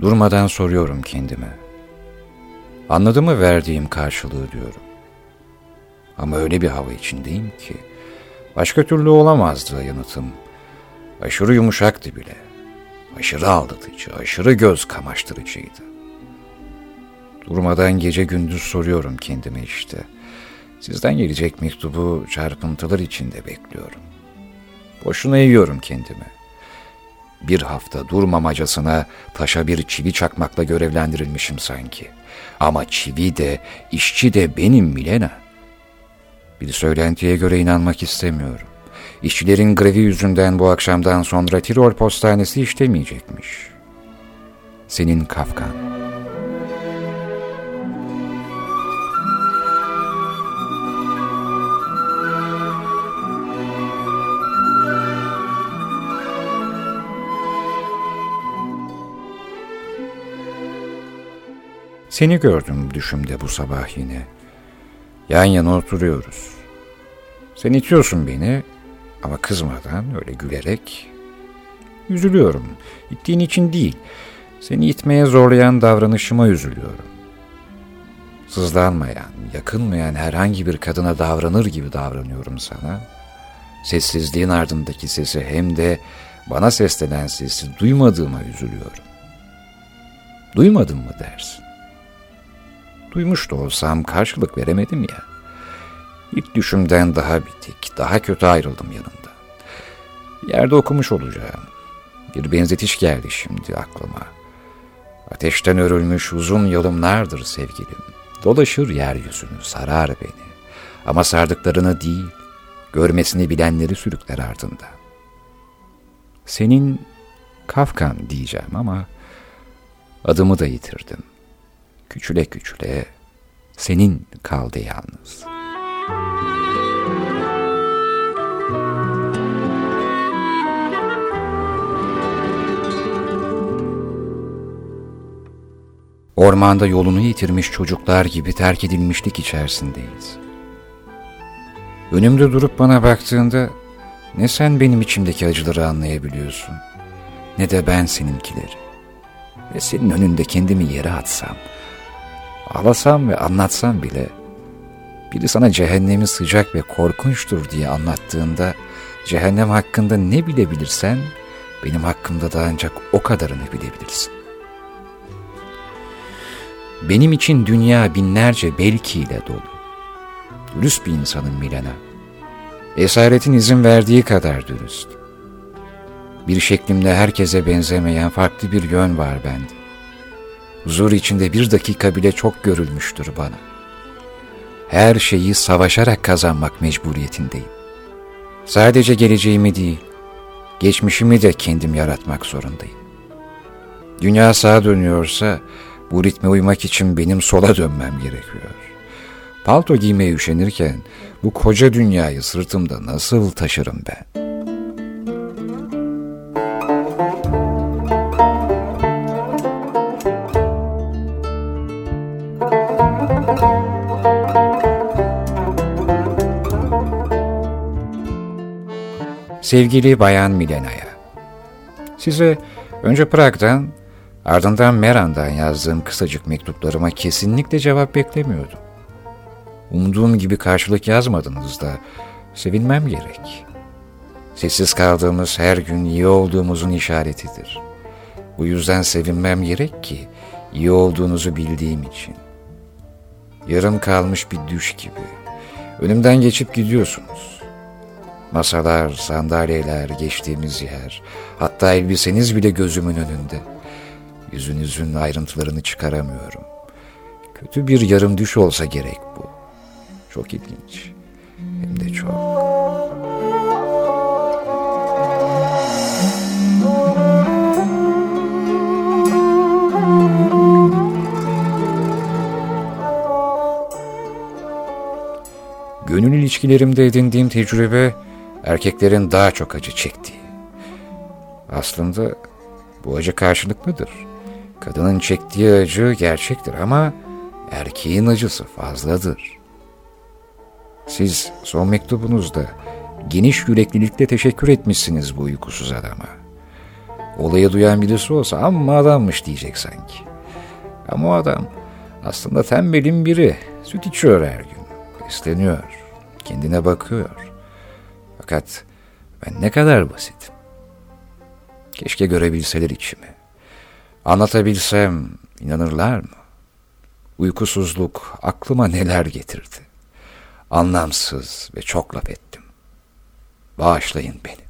Durmadan soruyorum kendime. Anladı mı verdiğim karşılığı diyorum. Ama öyle bir hava içindeyim ki başka türlü olamazdı yanıtım. Aşırı yumuşaktı bile. Aşırı aldatıcı, aşırı göz kamaştırıcıydı. Durmadan gece gündüz soruyorum kendime işte. Sizden gelecek mektubu çarpıntılar içinde bekliyorum. Boşuna yiyorum kendimi. Bir hafta durmamacasına taşa bir çivi çakmakla görevlendirilmişim sanki. Ama çivi de, işçi de benim Milena. Bir söylentiye göre inanmak istemiyorum. İşçilerin grevi yüzünden bu akşamdan sonra Tirol postanesi işlemeyecekmiş. Senin Kafkan. Seni gördüm düşümde bu sabah yine. Yan yana oturuyoruz. Sen itiyorsun beni ama kızmadan öyle gülerek. Üzülüyorum. İttiğin için değil. Seni itmeye zorlayan davranışıma üzülüyorum. Sızlanmayan, yakınmayan herhangi bir kadına davranır gibi davranıyorum sana. Sessizliğin ardındaki sesi hem de bana seslenen sesi duymadığıma üzülüyorum. Duymadın mı dersin? Duymuş da olsam karşılık veremedim ya. İlk düşümden daha bitik, daha kötü ayrıldım yanında. Yerde okumuş olacağım. Bir benzetiş geldi şimdi aklıma. Ateşten örülmüş uzun yolumlardır sevgilim. Dolaşır yeryüzünü, sarar beni. Ama sardıklarını değil, görmesini bilenleri sürükler ardında. Senin Kafkan diyeceğim ama adımı da yitirdim.'' Küçüle küçüle senin kaldı yalnız. Ormanda yolunu yitirmiş çocuklar gibi terk edilmişlik içerisindeyiz. Önümde durup bana baktığında ne sen benim içimdeki acıları anlayabiliyorsun ne de ben seninkileri. Ve senin önünde kendimi yere atsam, Ağlasam ve anlatsam bile biri sana cehennemi sıcak ve korkunçtur diye anlattığında cehennem hakkında ne bilebilirsen benim hakkımda da ancak o kadarını bilebilirsin. Benim için dünya binlerce belkiyle dolu. Dürüst bir insanım Milena. Esaretin izin verdiği kadar dürüst. Bir şeklimde herkese benzemeyen farklı bir yön var bende. Huzur içinde bir dakika bile çok görülmüştür bana. Her şeyi savaşarak kazanmak mecburiyetindeyim. Sadece geleceğimi değil, geçmişimi de kendim yaratmak zorundayım. Dünya sağa dönüyorsa bu ritme uymak için benim sola dönmem gerekiyor. Palto giymeye üşenirken bu koca dünyayı sırtımda nasıl taşırım ben?'' Sevgili Bayan Milena'ya, size önce Prag'dan ardından Meran'dan yazdığım kısacık mektuplarıma kesinlikle cevap beklemiyordum. Umduğum gibi karşılık yazmadınız da sevinmem gerek. Sessiz kaldığımız her gün iyi olduğumuzun işaretidir. Bu yüzden sevinmem gerek ki iyi olduğunuzu bildiğim için. Yarım kalmış bir düş gibi. Önümden geçip gidiyorsunuz. Masalar, sandalyeler, geçtiğimiz yer, hatta elbiseniz bile gözümün önünde. Yüzünüzün ayrıntılarını çıkaramıyorum. Kötü bir yarım düş olsa gerek bu. Çok ilginç. Hem de çok. Gönül ilişkilerimde edindiğim tecrübe erkeklerin daha çok acı çektiği. Aslında bu acı karşılıklıdır. Kadının çektiği acı gerçektir ama erkeğin acısı fazladır. Siz son mektubunuzda geniş yüreklilikle teşekkür etmişsiniz bu uykusuz adama. Olayı duyan birisi olsa amma adammış diyecek sanki. Ama o adam aslında tembelin biri. Süt içiyor her gün. Besleniyor. Kendine bakıyor. Fakat ben ne kadar basitim. Keşke görebilseler içimi. Anlatabilsem inanırlar mı? Uykusuzluk aklıma neler getirdi. Anlamsız ve çok laf ettim. Bağışlayın beni.